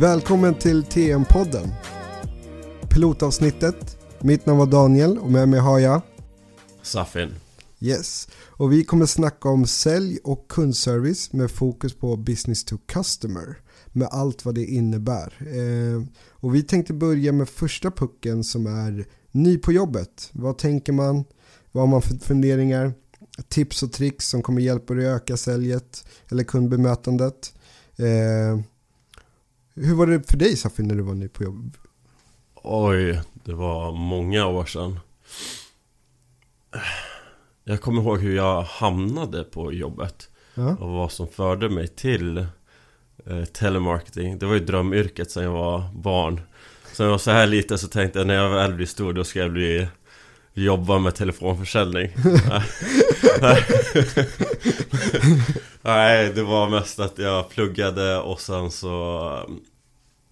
Välkommen till TM-podden. Pilotavsnittet. Mitt namn var Daniel och med mig har jag Safin. Yes. Och vi kommer snacka om sälj och kundservice med fokus på business to customer. Med allt vad det innebär. Eh, och vi tänkte börja med första pucken som är ny på jobbet. Vad tänker man? Vad har man för funderingar? Tips och tricks som kommer hjälpa dig att öka säljet eller kundbemötandet. Eh, hur var det för dig Safin när du var ny på jobb? Oj, det var många år sedan. Jag kommer ihåg hur jag hamnade på jobbet. Ja. Och vad som förde mig till eh, telemarketing. Det var ju drömyrket sedan jag var barn. När jag var så här liten så tänkte jag när jag väl blir stor då ska jag bli Jobba med telefonförsäljning. Nej, det var mest att jag pluggade och sen så um,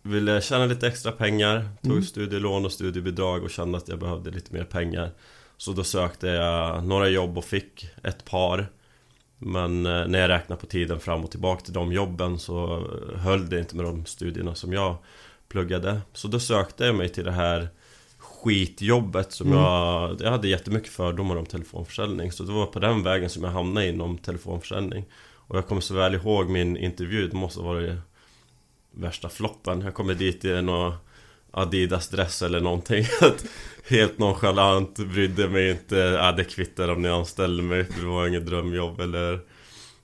Ville jag tjäna lite extra pengar. Tog Mm. studielån och studiebidrag och kände att jag behövde lite mer pengar. Så då sökte jag några jobb och fick ett par. Men eh, när jag räknade på tiden fram och tillbaka till de jobben så eh, höll det inte med de studierna som jag pluggade. Så då sökte jag mig till det här skitjobbet som Mm. jag... Jag hade jättemycket fördomar om telefonförsäljning. Så det var på den vägen som jag hamnade inom telefonförsäljning. Och jag kommer så väl ihåg min intervju, det måste ha varit värsta floppen. Jag kommer dit i någon Adidas-dress eller någonting. Helt nonchalant, brydde mig inte. Ja, Det kvittar om ni anställde mig för det var inget drömjobb eller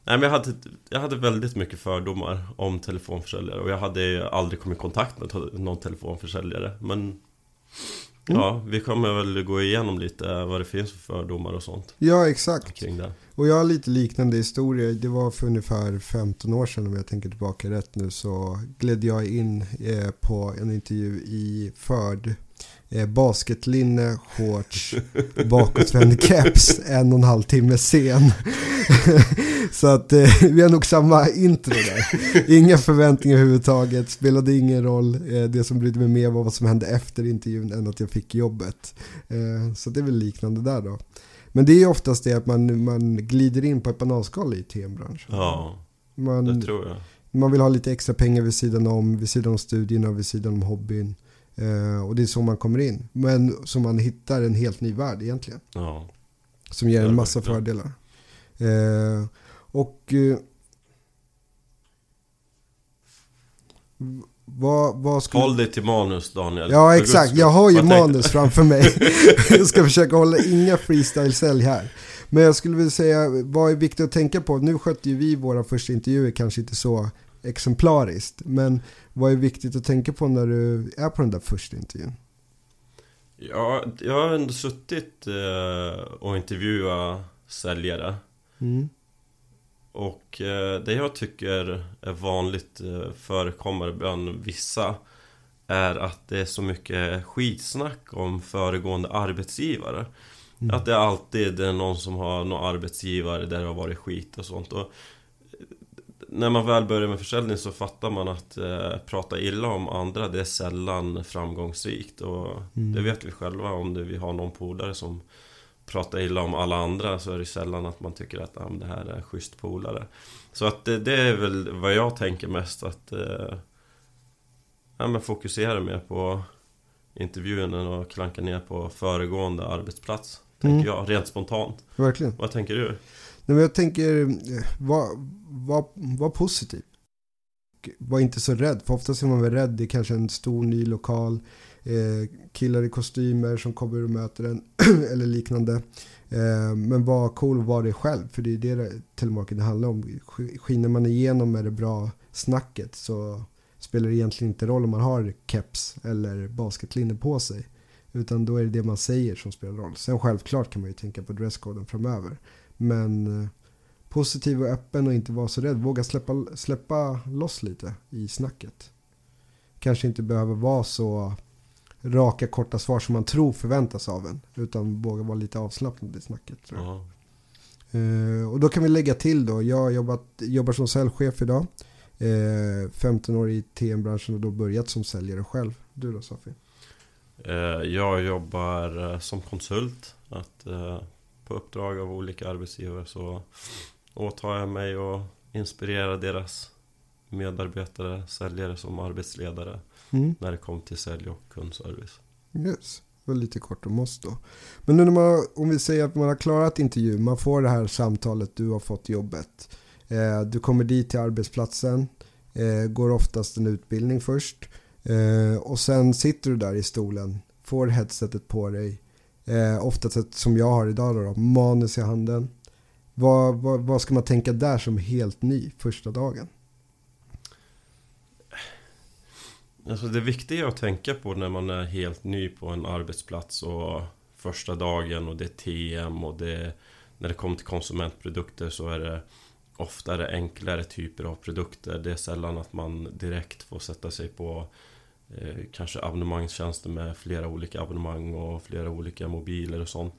Nej men jag hade, jag hade väldigt mycket fördomar om telefonförsäljare. Och jag hade aldrig kommit i kontakt med någon telefonförsäljare. Men Ja, vi kommer väl gå igenom lite vad det finns för fördomar och sånt Ja, exakt. kring det Och jag har lite liknande historia. Det var för ungefär 15 år sedan om jag tänker tillbaka rätt nu så gled jag in eh, på en intervju i Förd. Eh, basketlinne, shorts, bakåtvänd keps, en och en halv timme sen. så att eh, vi har nog samma intro där. Inga förväntningar överhuvudtaget, spelade ingen roll. Eh, det som brydde mig mer var vad som hände efter intervjun än att jag fick jobbet. Eh, så det är väl liknande där då. Men det är oftast det att man, man glider in på ett bananskal i TM-branschen. Ja, Man, det tror jag man vill ha lite extra pengar vid sidan om, vid sidan om studierna, vid sidan om hobbyn. Eh, och det är så man kommer in. Men så man hittar en helt ny värld egentligen. Ja, Som ger en massa fördelar. Eh, och eh, vad, vad skulle... Håll dig till manus Daniel Ja exakt, jag har ju Vad manus framför mig. jag ska försöka hålla inga freestyle-sälj här. Men jag skulle vilja säga, vad är viktigt att tänka på? Nu skötte ju vi våra första intervjuer kanske inte så exemplariskt. Men vad är viktigt att tänka på när du är på den där första intervjun? Ja, jag har ändå suttit eh, och intervjuat säljare Mm. Och eh, det jag tycker är vanligt eh, förekommer bland vissa Är att det är så mycket skitsnack om föregående arbetsgivare Mm. Att det alltid är någon som har någon arbetsgivare där det har varit skit och sånt och När man väl börjar med försäljning så fattar man att eh, prata illa om andra det är sällan framgångsrikt och Mm. det vet vi själva om det, vi har någon polare som pratar illa om alla andra så är det sällan att man tycker att ah, det här är en schysst polare. Så att det, det är väl vad jag tänker mest att eh, ja, men fokusera mer på intervjun än att klanka ner på föregående arbetsplats. Tänker Mm. jag, rent spontant. Verkligen. Vad tänker du? Nej, men jag tänker, var, var, var positiv. Var inte så rädd, för oftast är man väl rädd. Det är kanske en stor ny lokal, eh, killar i kostymer som kommer och möter en eller liknande. Eh, men var cool och var det själv, för det är det det telemarketing handlar om. Skiner man igenom med det bra snacket så spelar det egentligen inte roll om man har keps eller basketlinne på sig. Utan då är det det man säger som spelar roll. Sen självklart kan man ju tänka på dresskoden framöver. Men eh, positiv och öppen och inte vara så rädd. Våga släppa, släppa loss lite i snacket. Kanske inte behöver vara så raka korta svar som man tror förväntas av en. Utan våga vara lite avslappnad i snacket. Eh, och då kan vi lägga till då. Jag jobbat, jobbar som säljchef idag. Eh, 15 år i TM-branschen och då börjat som säljare själv. Du då Safi? Eh, Jag jobbar som konsult att På uppdrag av olika arbetsgivare så Åtar jag mig att inspirera deras medarbetare, säljare som arbetsledare Mm. när det kom till sälj och kundservice. Yes, det var lite kort om oss då. Men nu när man, om vi säger att man har klarat intervjun, man får det här samtalet, du har fått jobbet. Eh, du kommer dit till arbetsplatsen, eh, går oftast en utbildning först. Eh, och sen sitter du där i stolen, får headsetet på dig. Eh, ofta sett som jag har idag då, då manus i handen. Vad, vad, vad ska man tänka där som helt ny första dagen? Alltså det viktiga att tänka på när man är helt ny på en arbetsplats och första dagen och det är TM och det när det kommer till konsumentprodukter så är det oftare enklare typer av produkter. Det är sällan att man direkt får sätta sig på eh, kanske abonnemangstjänster med flera olika abonnemang och flera olika mobiler och sånt.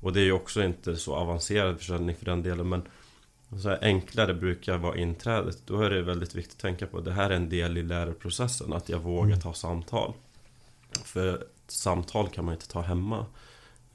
Och det är ju också inte så avancerad försäljning för den delen men så enklare brukar vara inträdet. Då är det väldigt viktigt att tänka på att det här är en del i läroprocessen. Att jag vågar Mm. ta samtal. För samtal kan man inte ta hemma.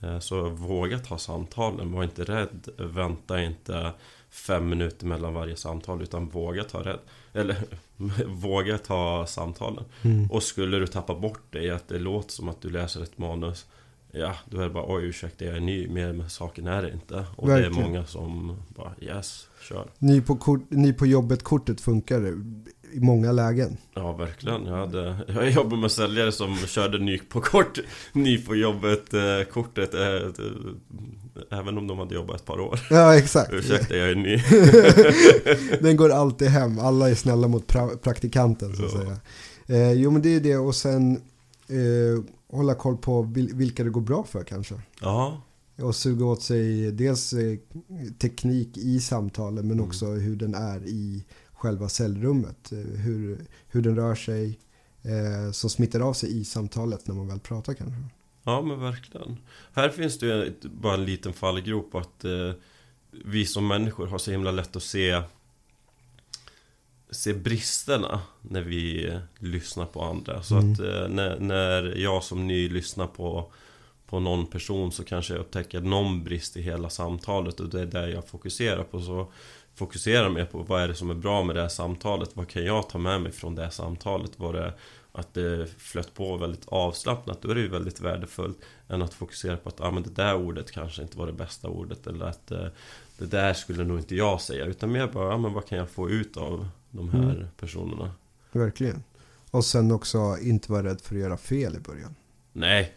Eh, Så våga ta samtalen. Var inte rädd. Vänta inte fem minuter mellan varje samtal. Utan våga ta rädd. Eller våga ta samtalen. Mm. Och skulle du tappa bort det i att det låter som att du läser ett manus Ja, då är det bara oj ursäkta jag är ny, mer med saken är det inte. Och det Verkligen. är många som bara yes, kör. Ny på, kort, ny på jobbet-kortet funkar i många lägen. Ja, verkligen. Jag, hade, jag jobbar med säljare som körde ny på kort, ny på jobbet eh, kortet eh, eh, Även om de hade jobbat ett par år. Ja, exakt. Ursäkta, jag är ny. Den går alltid hem. Alla är snälla mot pra- praktikanten så att Ja. säga. Eh, jo men det är det och sen hålla koll på vil- vilka det går bra för kanske. Ja, Och suga åt sig dels teknik i samtalen men Mm. också hur den är i själva säljrummet. Eh, hur, hur den rör sig eh, som smittar av sig i samtalet när man väl pratar kanske. ja men verkligen. Här finns det ju bara en liten fallgrop att eh, vi som människor har så himla lätt att se se bristerna när vi eh, lyssnar på andra. Så Mm. att eh, när, när jag som ny lyssnar på på någon person så kanske jag upptäcker någon brist i hela samtalet och det är det jag fokuserar på. Så fokuserar mer på vad är det som är bra med det här samtalet? Vad kan jag ta med mig från det här samtalet? Var det att det flöt på väldigt avslappnat? Då är det ju väldigt värdefullt än att fokusera på att ah, men det där ordet kanske inte var det bästa ordet eller att eh, det där skulle nog inte jag säga utan mer bara ah, men vad kan jag få ut av de här Mm. personerna? Verkligen. Och sen också inte vara rädd för att göra fel i början. Nej.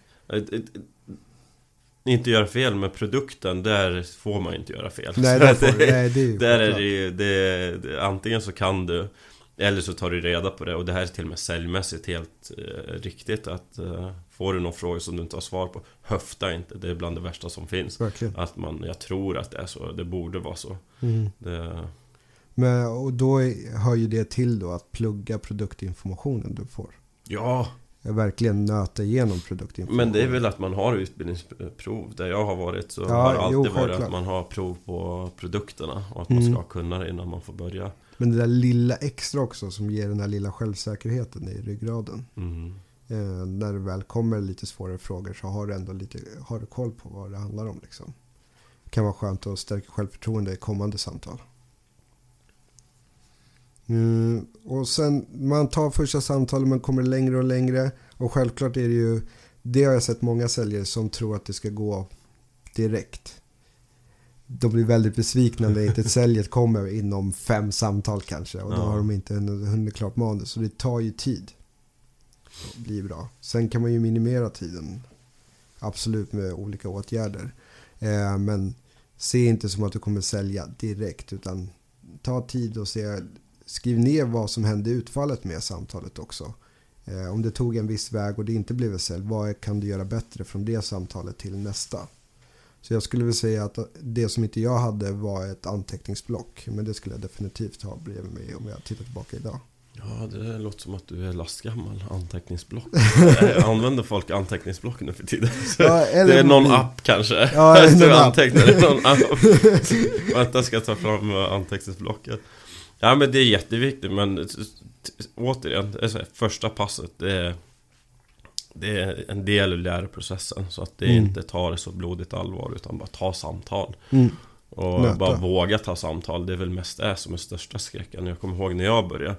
Inte göra fel med produkten, där får man inte göra fel. Nej, där får, det- nej det är Där är det, ju- det, det Antingen så kan du Eller så tar du reda på det och det här är till och med säljmässigt helt eh, riktigt att eh, Får du någon fråga som du inte har svar på Höfta inte, det är bland det värsta som finns Verkligen. Att man, jag tror att det är så, det borde vara så Mm. det, Men, och då hör ju det till då att plugga produktinformationen du får. Ja, Verkligen nöta igenom produktinformationen. men det är väl att man har utbildningsprov Där jag har varit så Ja, har det alltid jo, varit att man har prov på produkterna Och att man Mm. ska kunna det innan man får börja Men det där lilla extra också som ger den här lilla självsäkerheten i ryggraden. mm. Eh, när det väl kommer lite svårare frågor så har du ändå lite har du koll på vad det handlar om. Liksom. Det kan vara skönt att stärka självförtroende i kommande samtal. Mm, och sen man tar första samtalet man kommer längre och längre. Och självklart är det ju, det har jag sett många säljare som tror att det ska gå direkt. De blir väldigt besvikna när inte säljet kommer inom fem samtal kanske. Och då Ja. har de inte hunnit klart manus. Så det tar ju tid. att bli bra. Sen kan man ju minimera tiden. Absolut med olika åtgärder. Eh, men se inte som att du kommer sälja direkt. Utan ta tid och se. Skriv ner vad som hände i utfallet med samtalet också. Eh, om det tog en viss väg och det inte blev ett sälj. Vad kan du göra bättre från det samtalet till nästa? Så jag skulle vilja säga att det som inte jag hade var ett anteckningsblock. Men det skulle jag definitivt ha bredvid mig om jag tittar tillbaka idag. Ja, det låter som att du är lastgammal. Anteckningsblock. Eh, Använder folk anteckningsblock nu för tiden? Ja, eller det är någon app kanske? Ja, någon app. antecknar i någon app. Vänta, ska jag ta fram eh, anteckningsblocket. Ja, men det är jätteviktigt, men återigen, det är så här, första passet, det är, det är en del i läroprocessen. Så att det Mm. inte tar det så blodigt allvar, utan bara ta samtal. Mm. Och Nöta. bara våga ta samtal, det är väl mest det som är största skräcken Jag kommer ihåg när jag började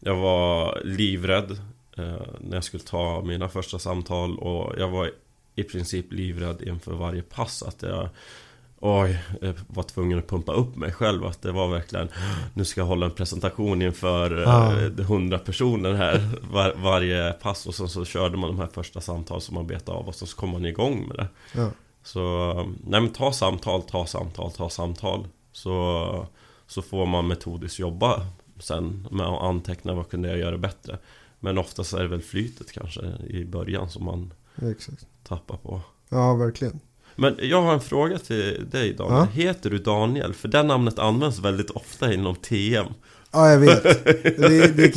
Jag var livrädd eh, När jag skulle ta mina första samtal och jag var i princip livrädd inför varje pass att jag Oj, jag var tvungen att pumpa upp mig själv att det var verkligen Nu ska jag hålla en presentation inför Ja. eh, 100 personer här var, Varje pass och sen så körde man de här första samtal som man betade av och så kom man igång med det Ja. Så, nej men ta samtal, ta samtal, ta samtal Så, så får man metodiskt jobba sen med att anteckna vad kunde jag göra bättre Men oftast är det väl flytet kanske i början som man Exakt. tappar på Ja, verkligen. Men jag har en fråga till dig Daniel Ja. Heter du Daniel? För det namnet används väldigt ofta inom TM Ja, jag vet. Det, det,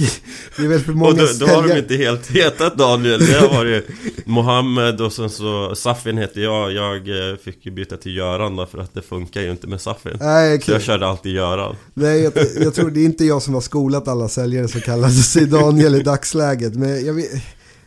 det är väl för många Och då, då har de inte helt hetat Daniel Det har varit Mohammed och sen så Safin heter jag Jag eh, fick ju byta till Göran då för att det funkar ju inte med Safin Nej, Så jag körde alltid Göran Nej, jag, jag tror det är inte jag som har skolat alla säljare som kallar sig Daniel i dagsläget. Men jag vet,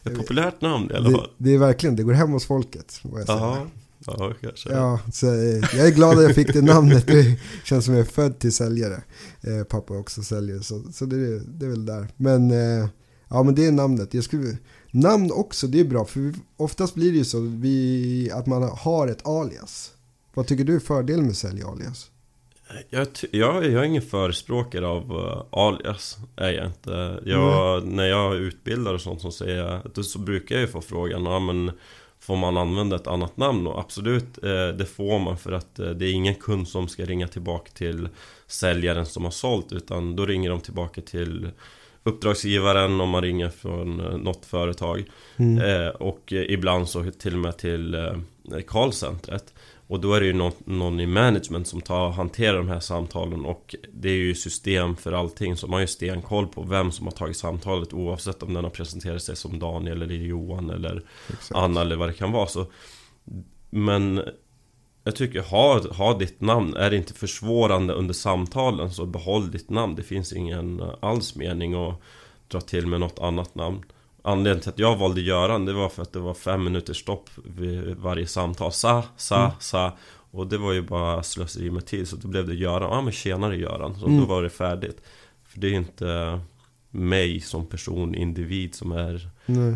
Ett populärt namn i alla det, fall det är verkligen, det går hem hos folket. Vad jag säger. Ja, kanske Ja, så, eh, jag är glad att jag fick det namnet. Det känns som jag är född till säljare. Eh, pappa är också säljare, så, så det, är- det är väl där. Men, eh, ja, men det är namnet. Jag skulle, namn också, det är bra. För oftast blir det ju så vi, att man har ett alias. Vad tycker du är fördelen med sälj alias? jag, jag, jag är ingen förespråkare av uh, alias Är jag inte jag, När jag utbildar och sånt som säger jag så brukar jag ju få frågan Ja men Får man använda ett annat namn? Och absolut eh, Det får man för att eh, det är ingen kund som ska ringa tillbaka till Säljaren som har sålt Utan då ringer de tillbaka till Uppdragsgivaren om man ringer från eh, något företag Mm. Eh, och ibland så till och med till eh, callcentret Och då är det ju någon, någon i management som tar, hanterar de här samtalen och det är ju system för allting. Så man har ju stenkoll på vem som har tagit samtalet oavsett om den har presenterat sig som Daniel eller Johan eller Exakt. Anna eller vad det kan vara. Så Men Jag tycker ha, ha ditt namn, är det inte försvårande under samtalen så behåll ditt namn. Det finns ingen eh, alls mening att dra till med något annat namn Anledningen till att jag valde Göran det var för att det var fem minuters stopp vid varje samtal. Sa, sa, Mm. sa. Och det var ju bara slöseri med tid så då blev det Göran, ja men tjenare Göran Så Mm. då var det färdigt. För det är inte mig som person, individ som är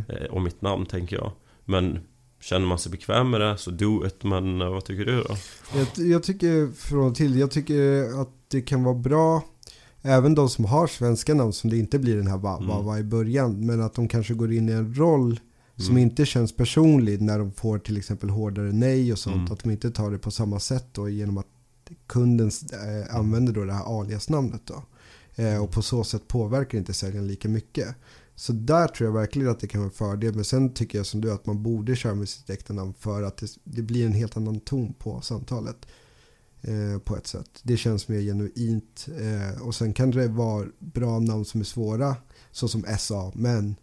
eh, och mitt namn tänker jag. Men Känner man sig bekväm med det så do it. Men eh, vad tycker du då? Jag, jag tycker från och till, jag tycker att det kan vara bra Även de som har svenska namn som det inte blir den här va, va, Mm. i början Men att de kanske går in i en roll som Mm. inte känns personlig när de får till exempel hårdare nej och sånt. Mm. Att de inte tar det på samma sätt då genom att kunden eh, använder då det här aliasnamnet då. Eh, och på så sätt påverkar inte säljaren lika mycket. Så där tror jag verkligen att det kan vara en fördel. Men sen tycker jag som du att man borde köra med sitt äkta namn för att det, det blir en helt annan ton på samtalet. Eh, på ett sätt. Det känns mer genuint. Eh, och sen kan det vara bra namn som är svåra. Så som SA. Men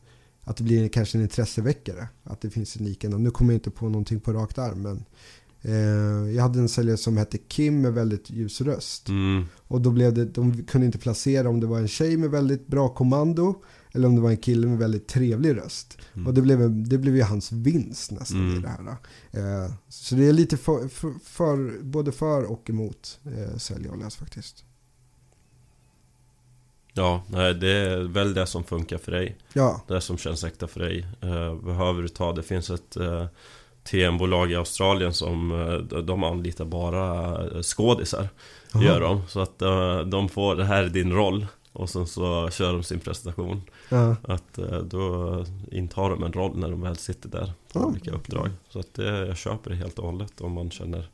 att det blir kanske en intresseväckare. Att det finns unika namn. Nu kommer jag inte på någonting på rakt arm. Men eh, jag hade en säljare som hette Kim med väldigt ljus röst. Mm. Och då blev det, de kunde inte placera om det var en tjej med väldigt bra kommando. Eller om det var en kille med väldigt trevlig röst. Mm. Och det blev, det blev ju hans vinst nästan i Mm. det här. Eh, så det är lite för, för, för, både för och emot eh, sälj och läs faktiskt. Ja, nej, det är väl det som funkar för dig Ja, Det som känns äkta för dig eh, Behöver du ta, det finns ett eh, TM-bolag i Australien som eh, de anlitar bara skådisar. Gör de, så att de får, det här är din roll Och sen så kör de sin presentation ja, Att eh, då intar de en roll när de väl sitter där På Ja, olika uppdrag Så att det, jag köper det helt och hållet om man känner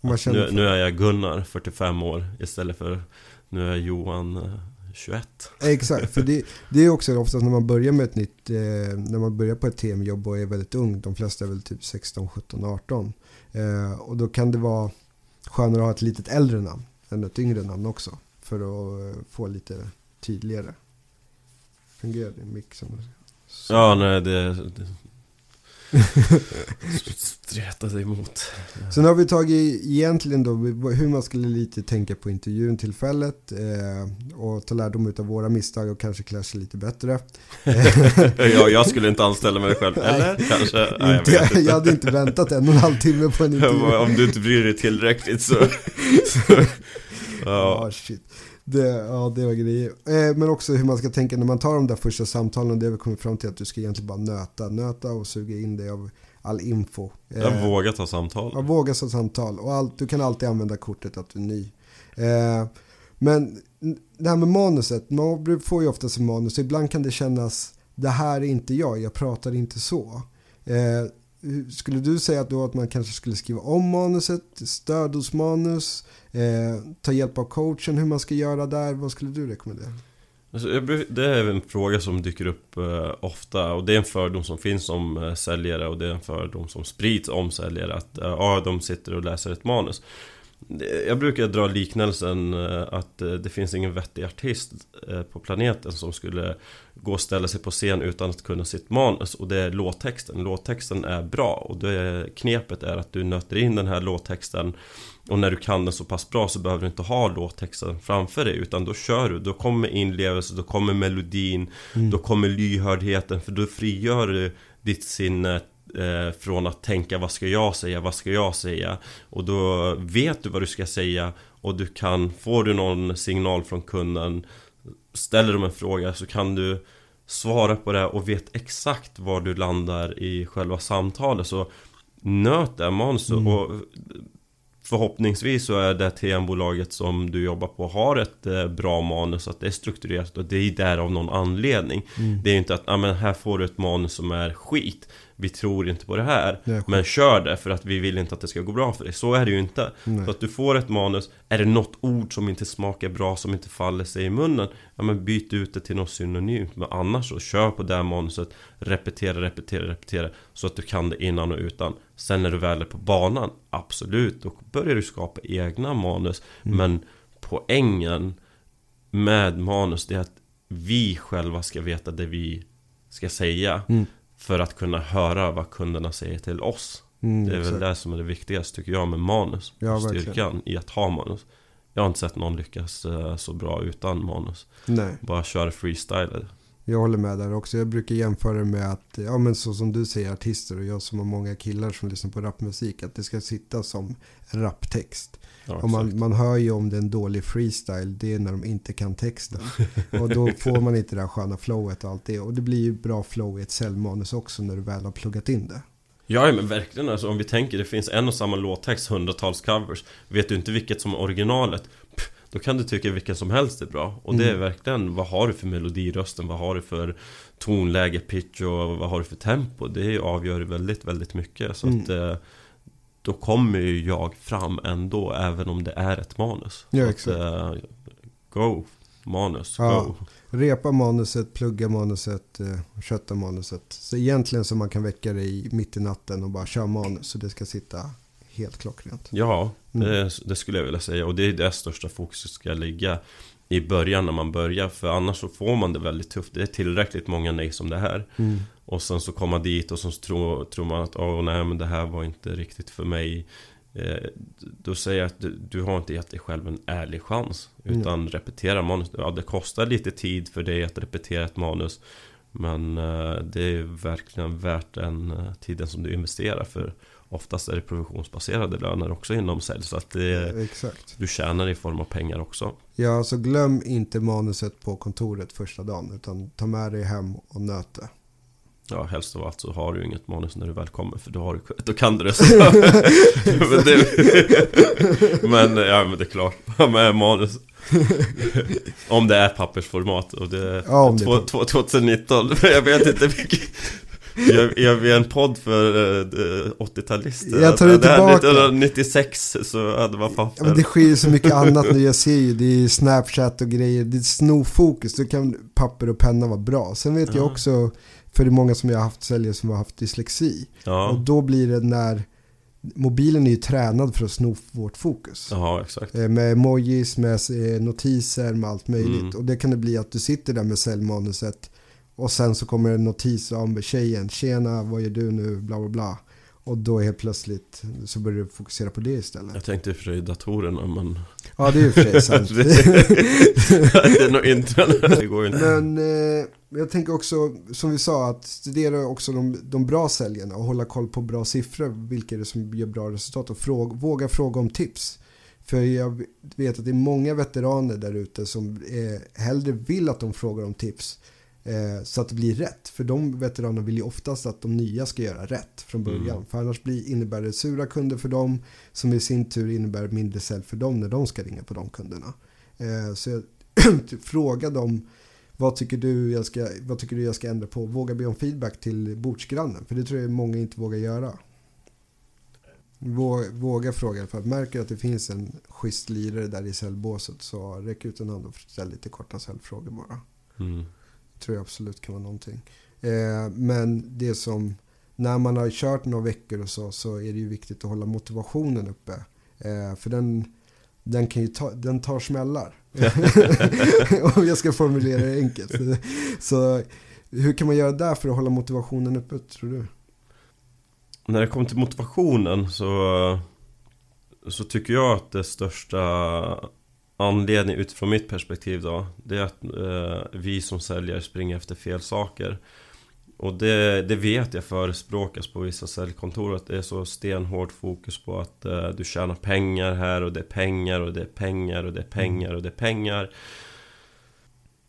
man känner nu, för- nu är jag Gunnar, 45 år Istället för Nu är jag Johan, eh, 21 exakt. För det, det är också oftast när man börjar med ett nytt, eh, när man börjar på ett TM-jobb och är väldigt ung. De flesta är väl typ 16, 17, 18. Eh, och då kan det vara skönare att ha ett litet äldre namn än ett yngre namn också. För att eh, få lite tydligare. Fungerar mick som Ja, nej det, det streta sig emot. Sen har vi tagit egentligen då hur man skulle lite tänka på intervjun tillfället eh, och ta lärdom av våra misstag och kanske klä sig lite bättre. ja, jag skulle inte anställa mig själv, eller? Kanske? Nej, jag, inte, jag hade inte väntat en och en halv timme på en intervju. Om du inte bryr dig tillräckligt så... ja, oh, shit. Det, ja, det var grejer. Eh, men också hur man ska tänka när man tar de där första samtalen. Det har vi kommit fram till att du ska egentligen bara nöta, nöta och suga in dig av all info. Eh, jag vågar ta samtal. Ja, våga ta samtal. Och allt, du kan alltid använda kortet att du är ny. Eh, men det här med manuset, man får ju ofta sin manus. Ibland kan det kännas, det här är inte jag, jag pratar inte så. Eh, skulle du säga då att man kanske skulle skriva om manuset, stöd eh, ta hjälp av coachen hur man ska göra där? Vad skulle du rekommendera? Alltså, det är en fråga som dyker upp eh, ofta och det är en fördom som finns om eh, säljare och det är en fördom som sprids om säljare att eh, ja, de sitter och läser ett manus. Jag brukar dra liknelsen att det finns ingen vettig artist på planeten som skulle gå och ställa sig på scen utan att kunna sitt manus och det är låttexten. Låttexten är bra och det knepet är att du nöter in den här låttexten och när du kan den så pass bra så behöver du inte ha låttexten framför dig utan då kör du, då kommer inlevelse, då kommer melodin, mm. då kommer lyhördheten för då frigör du ditt sinne eh, från att tänka vad ska jag säga, vad ska jag säga? Och då vet du vad du ska säga och du kan, får du någon signal från kunden Ställer de en fråga så kan du svara på det och vet exakt var du landar i själva samtalet så Nöt det manuset mm. och Förhoppningsvis så är det TM-bolaget som du jobbar på har ett eh, bra manus, att det är strukturerat och det är där av någon anledning. Mm. Det är inte att, ja men här får du ett manus som är skit vi tror inte på det här. Det Men kör det för att vi vill inte att det ska gå bra för dig. Så är det ju inte. Nej. Så att du får ett manus. Är det något ord som inte smakar bra Som inte faller sig i munnen Ja men byt ut det till något synonymt. Men annars så kör på det manuset. Repetera, repetera, repetera Så att du kan det innan och utan. Sen när du väl är på banan Absolut, då börjar du skapa egna manus. Mm. Men poängen Med manus det är att Vi själva ska veta det vi ska säga. Mm. För att kunna höra vad kunderna säger till oss. Mm, Det är väl det som är det viktigaste tycker jag med manus. Ja, Styrkan verkligen. i att ha manus. Jag har inte sett någon lyckas eh, så bra utan manus. Nej. Bara köra freestyle jag håller med där också. Jag brukar jämföra det med att, ja men så som du säger artister och jag som har många killar som lyssnar på rapmusik, att det ska sitta som raptext. Ja, och man, man hör ju om det är en dålig freestyle, det är när de inte kan texten. och då får man inte det här sköna flowet och allt det. Och det blir ju bra flow i ett säljmanus också när du väl har pluggat in det. Ja men verkligen alltså om vi tänker det finns en och samma låttext, hundratals covers Vet du inte vilket som är originalet pff, Då kan du tycka vilken som helst är bra Och det är mm. verkligen, vad har du för melodirösten? Vad har du för tonläge, pitch och vad har du för tempo? Det avgör väldigt, väldigt mycket så mm. att eh, då kommer ju jag fram ändå även om det är ett manus. Ja, exakt. Att, uh, go, manus, ja, go. Repa manuset, plugga manuset, uh, kötta manuset. Så egentligen så man kan väcka dig mitt i natten och bara köra manus. Så det ska sitta helt klockrent. Ja, mm. det, det, skulle jag vilja säga. Och det är det största fokuset ska ligga i början när man börjar. För annars så får man det väldigt tufft. Det är tillräckligt många nej som det här. Mm. Och sen så kommer man dit och så tror, tror man att åh nej men det här var inte riktigt för mig. Eh, då säger jag att du, du, har inte gett dig själv en ärlig chans. Utan mm. repetera manus. Ja, det kostar lite tid för dig att repetera ett manus. Men eh, det är verkligen värt den eh, tiden som du investerar. För Oftast är det provisionsbaserade löner också inom sälj. Så att det, Exakt. du tjänar i form av pengar också. Ja, så glöm inte manuset på kontoret första dagen. Utan ta med dig hem och nöt det. Ja, helst av allt så har du inget manus när du väl kommer för då, har du, då kan du det så. men, det, men, ja, men det är klart, med manus. om det är pappersformat och det är ja, 2019. Jag vet inte vilket, Gör, gör vi en podd för uh, 80-talister? Jag tar det tillbaka 1996 så hade man fan ja, men Det sker ju så mycket annat nu, jag ser ju Det är Snapchat och grejer, det är snofokus Då kan papper och penna vara bra Sen vet ja. jag också För det är många som jag har haft säljare som har haft dyslexi ja. Och då blir det när Mobilen är ju tränad för att sno vårt fokus. Ja, exakt. Eh, med emojis, med eh, notiser, med allt möjligt. Mm. Och det kan det bli att du sitter där med säljmanuset Och sen så kommer en notis om tjejen. Tjena, vad gör du nu? Bla bla bla. Och då helt plötsligt så börjar du fokusera på det istället. Jag tänkte i och för sig datorerna men... Ja, det är ju för sig sant. det är nog inte... Det går inte. Men eh, jag tänker också, som vi sa, att studera också de, de bra säljarna och hålla koll på bra siffror. Vilka är det som ger bra resultat? Och fråga, våga fråga om tips. För jag vet att det är många veteraner där ute som eh, hellre vill att de frågar om tips. Eh, så att det blir rätt. För de veteranerna vill ju oftast att de nya ska göra rätt från början. Mm. För annars blir, innebär det sura kunder för dem. Som i sin tur innebär mindre sälj för dem när de ska ringa på de kunderna. Eh, så jag, fråga dem. Vad tycker, du jag ska, vad tycker du jag ska ändra på? Våga be om feedback till bordsgrannen. För det tror jag många inte vågar göra. Våga, fråga. För att märker att det finns en schysst lirare där i säljbåset så räck ut en hand och ställ lite korta säljfrågor bara. Mm. Tror jag absolut kan vara någonting. Eh, men det som, när man har kört några veckor och så, så är det ju viktigt att hålla motivationen uppe. Eh, för den, den, kan ju ta, den tar smällar. Om jag ska formulera det enkelt. Så hur kan man göra där för att hålla motivationen uppe tror du? När det kommer till motivationen så Så tycker jag att det största Anledning utifrån mitt perspektiv då Det är att eh, vi som säljare springer efter fel saker. Och det, det vet jag förespråkas på vissa säljkontor Att det är så stenhårt fokus på att eh, du tjänar pengar här och det är pengar och det är pengar och det är pengar och det är pengar.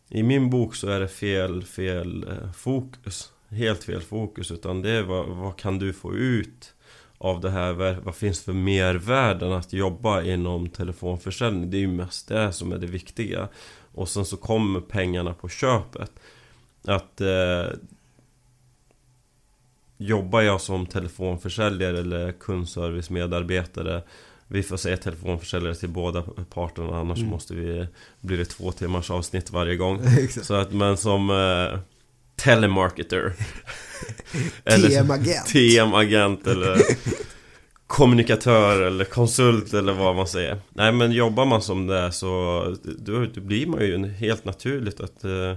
I min bok så är det fel, fel eh, fokus. Helt fel fokus utan det är vad, vad kan du få ut? Av det här? Vad finns för mervärden att jobba inom telefonförsäljning? Det är ju mest det som är det viktiga. Och sen så kommer pengarna på köpet. Att eh, Jobbar jag som telefonförsäljare eller kundservice-medarbetare Vi får säga telefonförsäljare till båda parterna annars mm. måste vi Blir det två timmars avsnitt varje gång Så att men som eh, telemarketer. TM-agent. TM-agent eller kommunikatör eller konsult eller vad man säger. Nej men jobbar man som det så då, då blir man ju helt naturligt att uh,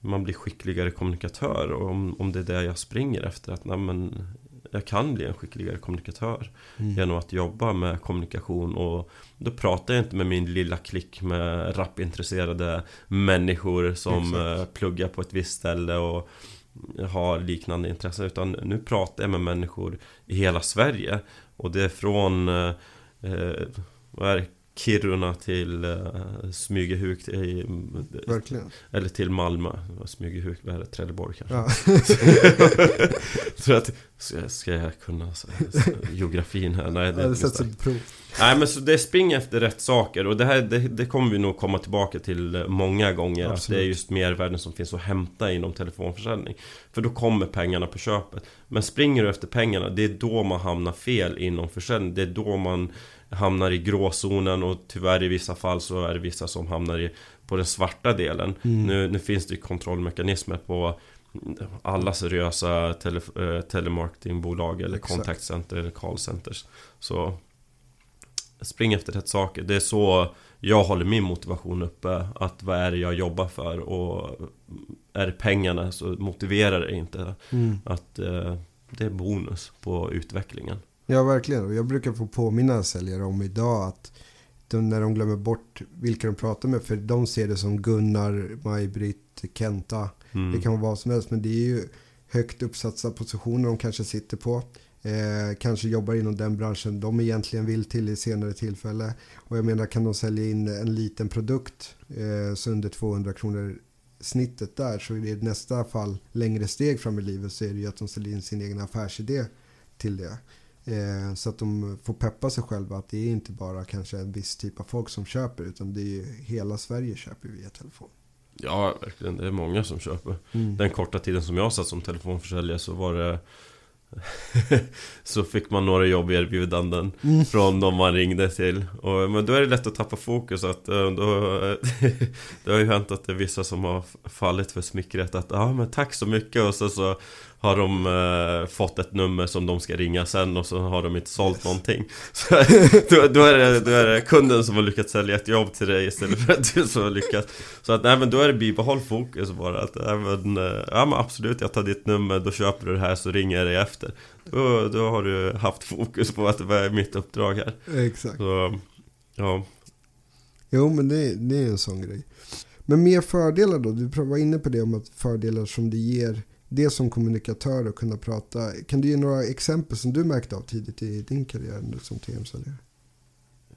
man blir skickligare kommunikatör. Och om, om det är det jag springer efter. Att nej, men, jag kan bli en skickligare kommunikatör mm. genom att jobba med kommunikation och då pratar jag inte med min lilla klick med rapintresserade människor som Exakt. Eh, pluggar på ett visst ställe och har liknande intressen utan nu pratar jag med människor i hela Sverige och det är från eh, eh vad är det? Kiruna till uh, Smygehuk Verkligen Eller till Malmö Smygehuk, vad är det? Trelleborg kanske ja. Så att Ska, ska jag kunna så, så, geografin här? Nej, det är inte prov. Nej men så det springer efter rätt saker och det här det, det, kommer vi nog komma tillbaka till många gånger Absolut. Att det är just mervärden som finns att hämta inom telefonförsäljning För då kommer pengarna på köpet Men springer du efter pengarna Det är då man hamnar fel inom försäljning Det är då man hamnar i gråzonen och tyvärr i vissa fall så är det vissa som hamnar i, på den svarta delen. Mm. Nu, nu finns det ju kontrollmekanismer på alla seriösa tele, äh, telemarketingbolag eller Exakt. contact center eller call centers. Så spring efter rätt saker. Det är så jag håller min motivation uppe. Att vad är det jag jobbar för? Och är det pengarna så motiverar det inte. Mm. Att äh, det är bonus på utvecklingen. Ja, verkligen. Jag brukar få påminna säljare om idag att de, när de glömmer bort vilka de pratar med, för de ser det som Gunnar, Maj-Britt, Kenta. Mm. Det kan vara vad som helst, men det är ju högt uppsatta positioner de kanske sitter på. Eh, kanske jobbar inom den branschen de egentligen vill till i senare tillfälle. Och jag menar, kan de sälja in en liten produkt eh, så under 200 kronor snittet där så är det i nästa fall längre steg fram i livet så är det ju att de säljer in sin egen affärsidé till det. Eh, så att de får peppa sig själva att det är inte bara kanske en viss typ av folk som köper utan det är hela Sverige köper via telefon. Ja, verkligen. Det är många som köper. Mm. Den korta tiden som jag satt som telefonförsäljare så var det så fick man några jobberbjudanden mm. från de man ringde till och, Men då är det lätt att tappa fokus att eh, då, Det har ju hänt att det är vissa som har fallit för smickret att ah, men tack så mycket och så, så har de eh, fått ett nummer som de ska ringa sen och så har de inte sålt yes. någonting. Så, då, då, är det, då är det kunden som har lyckats sälja ett jobb till dig istället för att du som har lyckats. Så att nej men då är det bibehåll fokus bara. Att även, eh, ja men absolut jag tar ditt nummer, då köper du det här så ringer jag dig efter. Då, då har du haft fokus på att det är mitt uppdrag här. Exakt. Så, Ja. Jo men det, det är en sån grej. Men mer fördelar då? Du var inne på det om att fördelar som det ger det som kommunikatör och kunna prata. Kan du ge några exempel som du märkte av tidigt i din karriär som TM-säljare?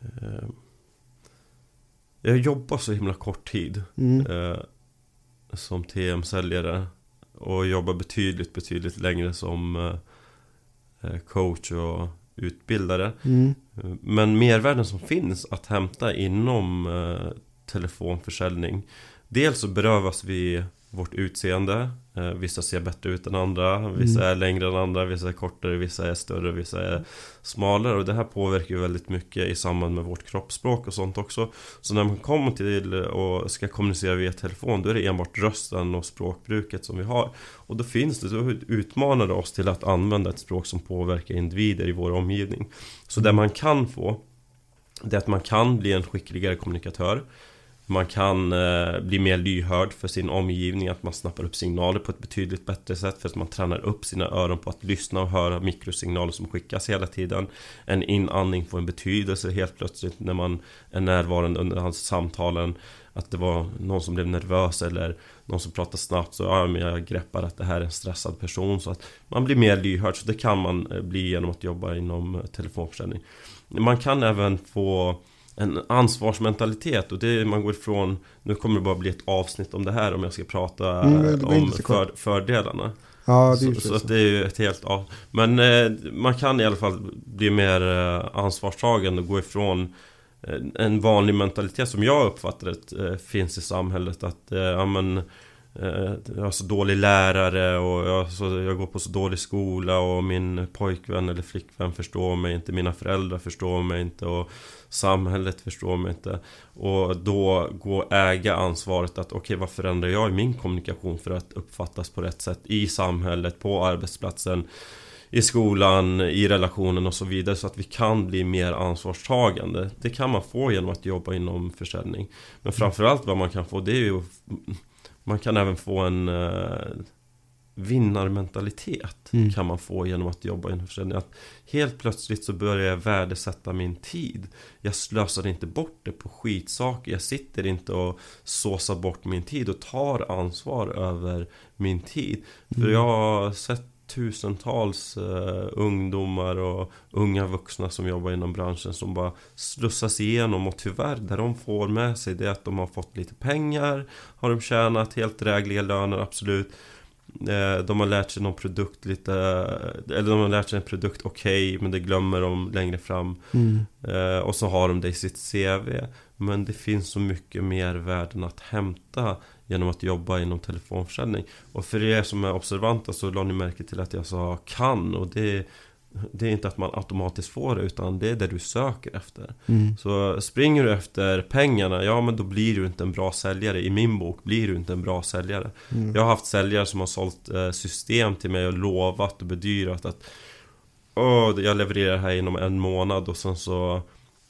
Eh, jag jobbar så himla kort tid mm. Eh, som TM-säljare och jobbar betydligt, betydligt längre som eh, coach och utbildare. Mm. Men mervärden som finns att hämta inom telefonförsäljning Dels så berövas vi vårt utseende. Eh, Vissa ser bättre ut än andra. Vissa mm. är längre än andra. Vissa är kortare Vissa är större Vissa är smalare. Och det här påverkar ju väldigt mycket i samband med vårt kroppsspråk och sånt också. Så när man kommer till och ska kommunicera via telefon Då är det enbart rösten och språkbruket som vi har. Och då finns det, då utmanar det oss till att använda ett språk som påverkar individer i vår omgivning. Så det man kan få Det är att man kan bli en skickligare kommunikatör man kan eh, bli mer lyhörd för sin omgivning, att man snappar upp signaler på ett betydligt bättre sätt för att man tränar upp sina öron på att lyssna och höra mikrosignaler som skickas hela tiden. En inandning får en betydelse helt plötsligt när man är närvarande under hans samtalen. Att det var någon som blev nervös eller någon som pratar snabbt så ja, men jag greppar att det här är en stressad person. Så att man blir mer lyhörd, så det kan man eh, bli genom att jobba inom eh, telefonförsäljning. Man kan även få en ansvarsmentalitet. Och det man går ifrån Nu kommer det bara bli ett avsnitt om det här om jag ska prata mm, om för, fördelarna. Ja, så, så, så. det är ju ett helt av. Men eh, man kan i alla fall bli mer eh, ansvarstagande och gå ifrån eh, En vanlig mentalitet som jag uppfattar det eh, finns i samhället. Att eh, ja men Eh, jag har så dålig lärare och jag, så, jag går på så dålig skola och min pojkvän eller flickvän förstår mig inte. Mina föräldrar förstår mig inte. Och Samhället förstår mig inte Och då gå och äga ansvaret att okej okay, vad förändrar jag i min kommunikation för att uppfattas på rätt sätt I samhället, på arbetsplatsen i skolan, i relationen och så vidare så att vi kan bli mer ansvarstagande. Det kan man få genom att jobba inom försäljning. Men framförallt vad man kan få det är ju man kan även få en eh, vinnarmentalitet mm. kan man få genom att jobba inom försäljning. Att helt plötsligt så börjar jag värdesätta min tid. Jag slösar inte bort det på skitsaker. Jag sitter inte och såsar bort min tid och tar ansvar över min tid. Mm. För jag har sett tusentals uh, ungdomar och unga vuxna som jobbar inom branschen som bara slussas igenom och tyvärr det de får med sig det är att de har fått lite pengar Har de tjänat helt drägliga löner, absolut De har lärt sig någon produkt lite Eller de har lärt sig en produkt okej okay, men det glömmer de längre fram mm. uh, Och så har de det i sitt CV Men det finns så mycket mer värden att hämta genom att jobba inom telefonförsäljning. Och för er som är observanta så la ni märke till att jag sa kan och det det är inte att man automatiskt får det utan det är det du söker efter. Mm. Så springer du efter pengarna, ja men då blir du inte en bra säljare. I min bok blir du inte en bra säljare. Mm. Jag har haft säljare som har sålt eh, system till mig och lovat och bedyrat att Åh, jag levererar här inom en månad och sen så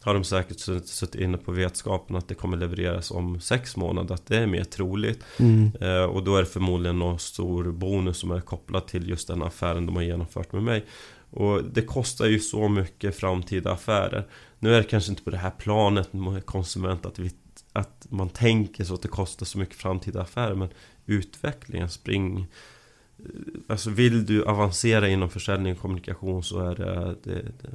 har de säkert suttit inne på vetskapen att det kommer levereras om sex månader, att det är mer troligt. Mm. Eh, och då är det förmodligen någon stor bonus som är kopplad till just den affären de har genomfört med mig. Och det kostar ju så mycket framtida affärer. Nu är det kanske inte på det här planet med konsument att, vi, att man tänker så att det kostar så mycket framtida affärer. Men utvecklingen, spring... Alltså vill du avancera inom försäljning och kommunikation så är det, det, det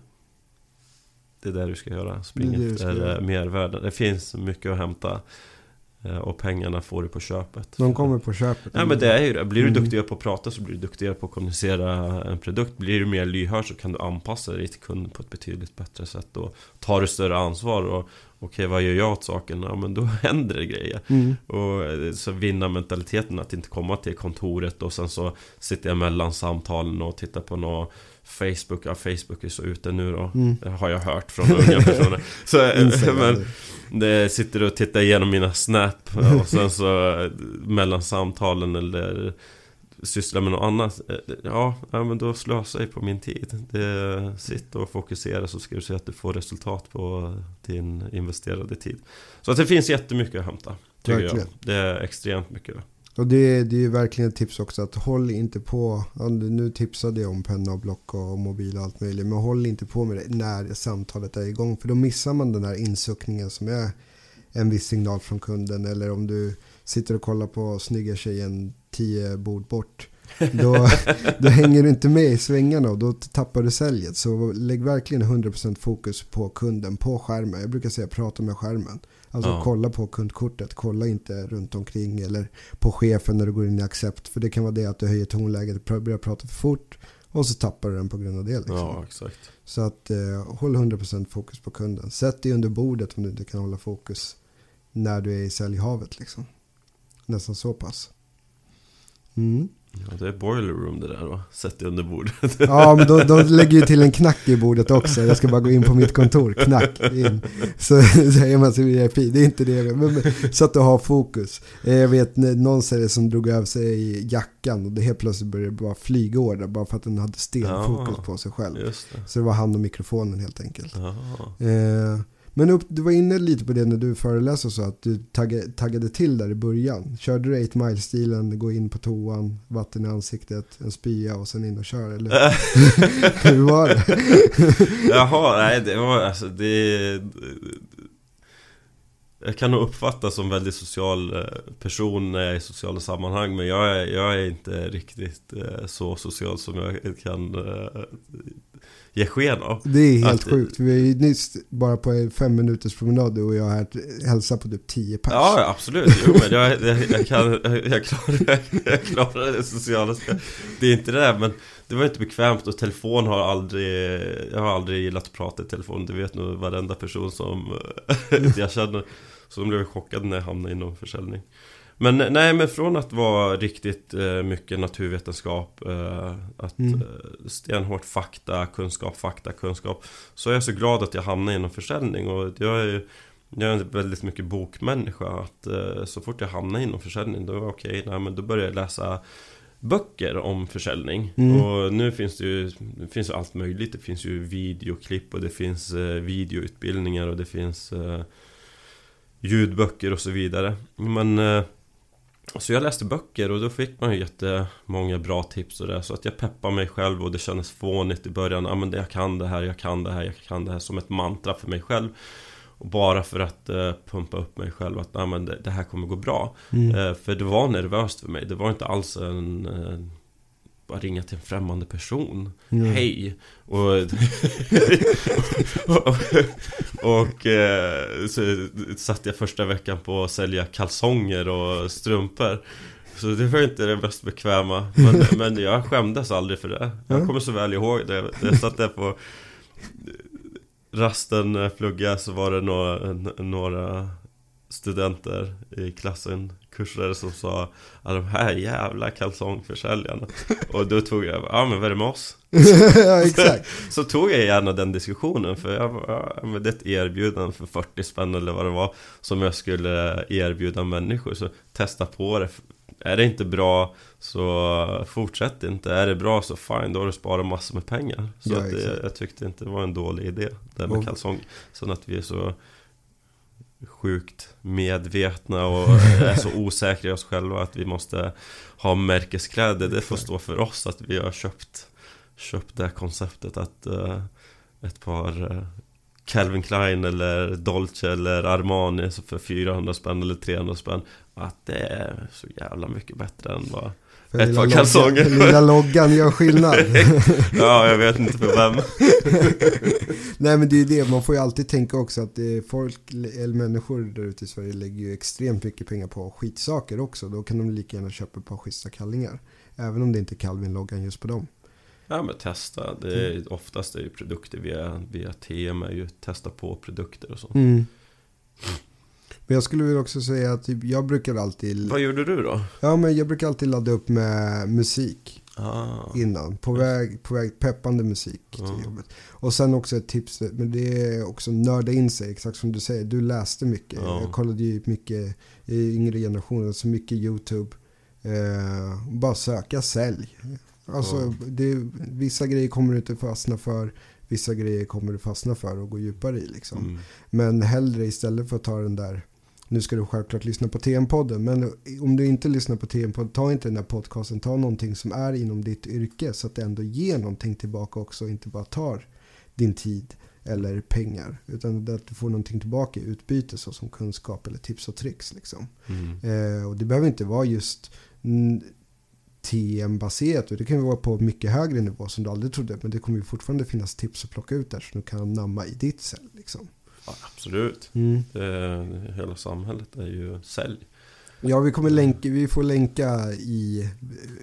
det är det du ska göra. Spring efter mervärden. Det finns mycket att hämta. Eh, och pengarna får du på köpet. De kommer på köpet. Ja men det är ju det. Blir du mm. duktigare på att prata så blir du duktigare på att kommunicera en produkt. Blir du mer lyhörd så kan du anpassa dig till kunden på ett betydligt bättre sätt. Och tar du större ansvar och Okej, vad gör jag åt saken? Ja, men då händer det grejer. Mm. Och eh, så vinna mentaliteten att inte komma till kontoret och sen så sitter jag mellan samtalen och tittar på något Facebook, ja Facebook är så ute nu då mm. Det har jag hört från unga personer Så eh, men det sitter och tittar igenom mina snap Och sen så eh, mellan samtalen eller syssla med något annat. Eh, ja, men då slösar jag på min tid. Det, sitt och fokusera så ska du se att du får resultat på din investerade tid. Så att det finns jättemycket att hämta. Tycker Verkligen. jag. Det är extremt mycket. Och det, det är ju verkligen ett tips också att håll inte på, nu tipsade jag om penna och block och mobil och allt möjligt, men håll inte på med det när samtalet är igång för då missar man den här insuckningen som är en viss signal från kunden eller om du sitter och kollar på snygga tjejen tio bord bort. Då, då hänger du inte med i svängarna och då tappar du säljet. Så lägg verkligen 100% fokus på kunden, på skärmen. Jag brukar säga prata med skärmen. Alltså Ja. kolla på kundkortet, kolla inte runt omkring eller på chefen när du går in i accept. För det kan vara det att du höjer tonläget, börjar prata för fort och så tappar du den på grund av det. Liksom. Ja, exakt. Så att eh, håll 100% fokus på kunden. Sätt dig under bordet om du inte kan hålla fokus när du är i säljhavet. Liksom. Nästan så pass. Mm. Ja, det är boiler room det där va? Sätt dig under bordet. Ja, men de, de lägger ju till en knack i bordet också. Jag ska bara gå in på mitt kontor, knack in. Så säger man sig VIP, det är inte det. Men, så att du har fokus. Eh, Jag vet någon säger som drog över sig jackan och det helt plötsligt började bara flyga order bara för att den hade stenfokus Ja. på sig själv. Just det. Så det var han och mikrofonen helt enkelt. Ja. Eh, men upp, du var inne lite på det när du föreläste så att du taggade, taggade till där i början. Körde du 8 mile-stilen, gå in på toan, vatten i ansiktet, en spya och sen in och kör eller hur var det? Jaha, nej det var alltså det... Jag kan nog uppfattas som väldigt social eh, person när jag är i sociala sammanhang Men jag är, jag är inte riktigt eh, så social som jag kan eh, ge sken av Det är helt Att- sjukt. Vi är ju nyss bara på en fem minuters promenad du och jag här hälsar på typ 10 pers. Ja, ja, absolut. Jo, men jag, jag, jag kan... Jag klarar, jag klarar det sociala. Det är inte det där, men det var inte bekvämt och telefon har aldrig... Jag har aldrig gillat att prata i telefon. Det vet nog varenda person som jag känner. Så de blev chockade när jag hamnade inom försäljning. Men nej, men från att vara riktigt eh, mycket naturvetenskap, eh, att Mm. eh, stenhårt fakta, kunskap, fakta, kunskap. Så är jag så glad att jag hamnade inom försäljning och jag är ju jag är en väldigt mycket bokmänniska. Att, eh, så fort jag hamnade inom försäljning, då var okej, nej, men då började jag läsa böcker om försäljning. Mm. Och nu finns det ju det finns allt möjligt. Det finns ju videoklipp och det finns eh, videoutbildningar och det finns ljudböcker och så vidare. Men så jag läste böcker och då fick man ju jättemånga bra tips och det. Så att jag peppade mig själv och det kändes fånigt i början. Ja men det- jag kan det här, jag kan det här, jag kan det här. Som ett mantra för mig själv. Och bara för att eh, pumpa upp mig själv att nej, men det, det här kommer gå bra. Mm. Eh, för det var nervöst för mig. Det var inte alls en... Eh, bara ringa till en främmande person. Mm. Hej! Och, och, och eh, så satt jag första veckan på att sälja kalsonger och strumpor. Så det var inte det mest bekväma. Men, men jag skämdes aldrig för det. Jag Ja. kommer så väl ihåg det. Jag satt där på rasten när jag pluggade så var det några, några studenter i klassen, kursare som sa att de här jävla kalsongförsäljarna. Och då tog jag, ja men vad är det med oss? ja, exakt. Så tog jag gärna den diskussionen för jag, ja, men det är ett erbjudande för 40 spänn eller vad det var Som jag skulle erbjuda människor så testa på det Är det inte bra så fortsätt inte Är det bra så fine, då har du sparat massor med pengar Så Ja, att det, exakt. jag tyckte inte det var en dålig idé Det med Och- kalsong Sen att vi är så sjukt medvetna och är så osäkra i oss själva att vi måste ha märkeskläder. Det får stå för oss att vi har köpt Köpt det här konceptet att eh, ett par eh, Calvin Klein eller Dolce eller Armani för 400 spänn eller 300 spänn. Att det är så jävla mycket bättre än vad Ett par loggan- kalsonger. Lilla loggan gör skillnad. Ja, jag vet inte för vem Nej men det är ju det, man får ju alltid tänka också att folk, eller människor där ute i Sverige lägger ju extremt mycket pengar på skitsaker också. Då kan de lika gärna köpa ett par schyssta kallingar. Även om det inte är Calvin-loggan just på dem. Ja men testa, det är, oftast är ju produkter via, via är ju testa på produkter och sånt Mm. Men jag skulle väl också säga att typ, jag brukar alltid, Vad gjorde du då? ja men jag brukar alltid ladda upp med musik Ah, innan. På väg, på väg peppande musik till jobbet. Och sen också ett tips, men det är också nörda in sig, exakt som du säger. Du läste mycket. Ja. Jag kollade ju mycket i yngre generationer, så mycket YouTube. Eh, bara söka sälj. Alltså, det, vissa grejer kommer du inte fastna för. Vissa grejer kommer du fastna för och gå djupare i. Liksom. Mm. Men hellre istället för att ta den där, nu ska du självklart lyssna på TM-podden, men om du inte lyssnar på TM-podden, ta inte den här podcasten, ta någonting som är inom ditt yrke så att det ändå ger någonting tillbaka också och inte bara tar din tid eller pengar. Utan att du får någonting tillbaka i utbyte såsom kunskap eller tips och tricks. Liksom. Mm. Eh, och det behöver inte vara just TM-baserat. Det kan ju vara på mycket högre nivå som du aldrig trodde. Men det kommer ju fortfarande finnas tips att plocka ut där som du kan namna i ditt cell. Liksom. Ja, absolut. Mm. Det, hela samhället är ju sälj. Ja, vi, kommer länka, vi får länka i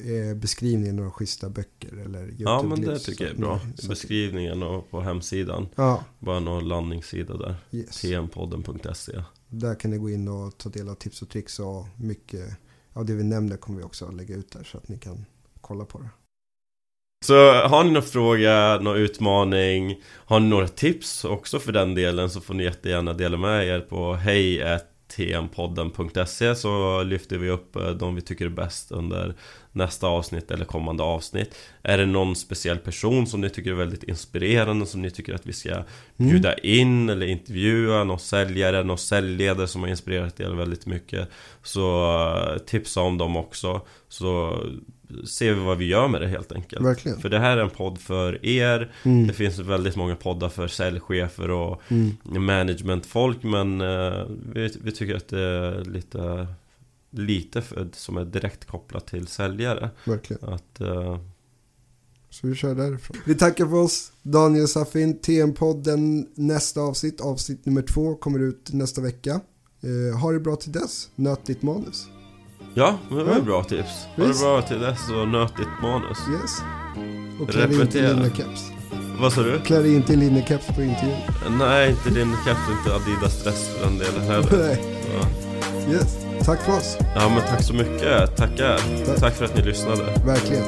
eh, beskrivningen några schyssta böcker eller Ja, men det tycker jag är bra. så- Beskrivningen och på hemsidan. Ja, Bara någon landningssida där. yes. tmpodden.se Där kan ni gå in och ta del av tips och tricks och mycket av det vi nämner kommer vi också lägga ut där så att ni kan kolla på det. Så har ni någon fråga, någon utmaning, har ni några tips också för den delen så får ni jättegärna dela med er på hej.tmpodden.se så lyfter vi upp eh, de vi tycker är bäst under nästa avsnitt eller kommande avsnitt. Är det någon speciell person som ni tycker är väldigt inspirerande som ni tycker att vi ska bjuda in eller intervjua någon säljare, någon säljledare som har inspirerat er väldigt mycket Så eh, tipsa om dem också Så ser vi vad vi gör med det helt enkelt Verkligen. För det här är en podd för er Mm. Det finns väldigt många poddar för säljchefer och Mm. managementfolk Men eh, vi, vi tycker att det är lite Lite för, som är direkt kopplat till säljare Verkligen. Att eh, Så vi kör därifrån. Vi tackar för oss. Daniel Safin, TM-podden. Nästa avsnitt, avsnitt nummer två, kommer ut nästa vecka. Eh, ha det bra till dess. Nöt ditt manus. Ja, men det var Ja. ju bra tips Ha det bra till dess och nöt ditt manus Yes. Och klä dig inte i linnekeps. Vad sa du? Klä dig inte i linnekeps på intervjun. Nej, inte din katt, inte Adidas stress för den delen heller. Nej. Ja. Yes. Tack för oss. ja, men tack så mycket. Tackar. Tack. Tack för att ni lyssnade. Verkligen.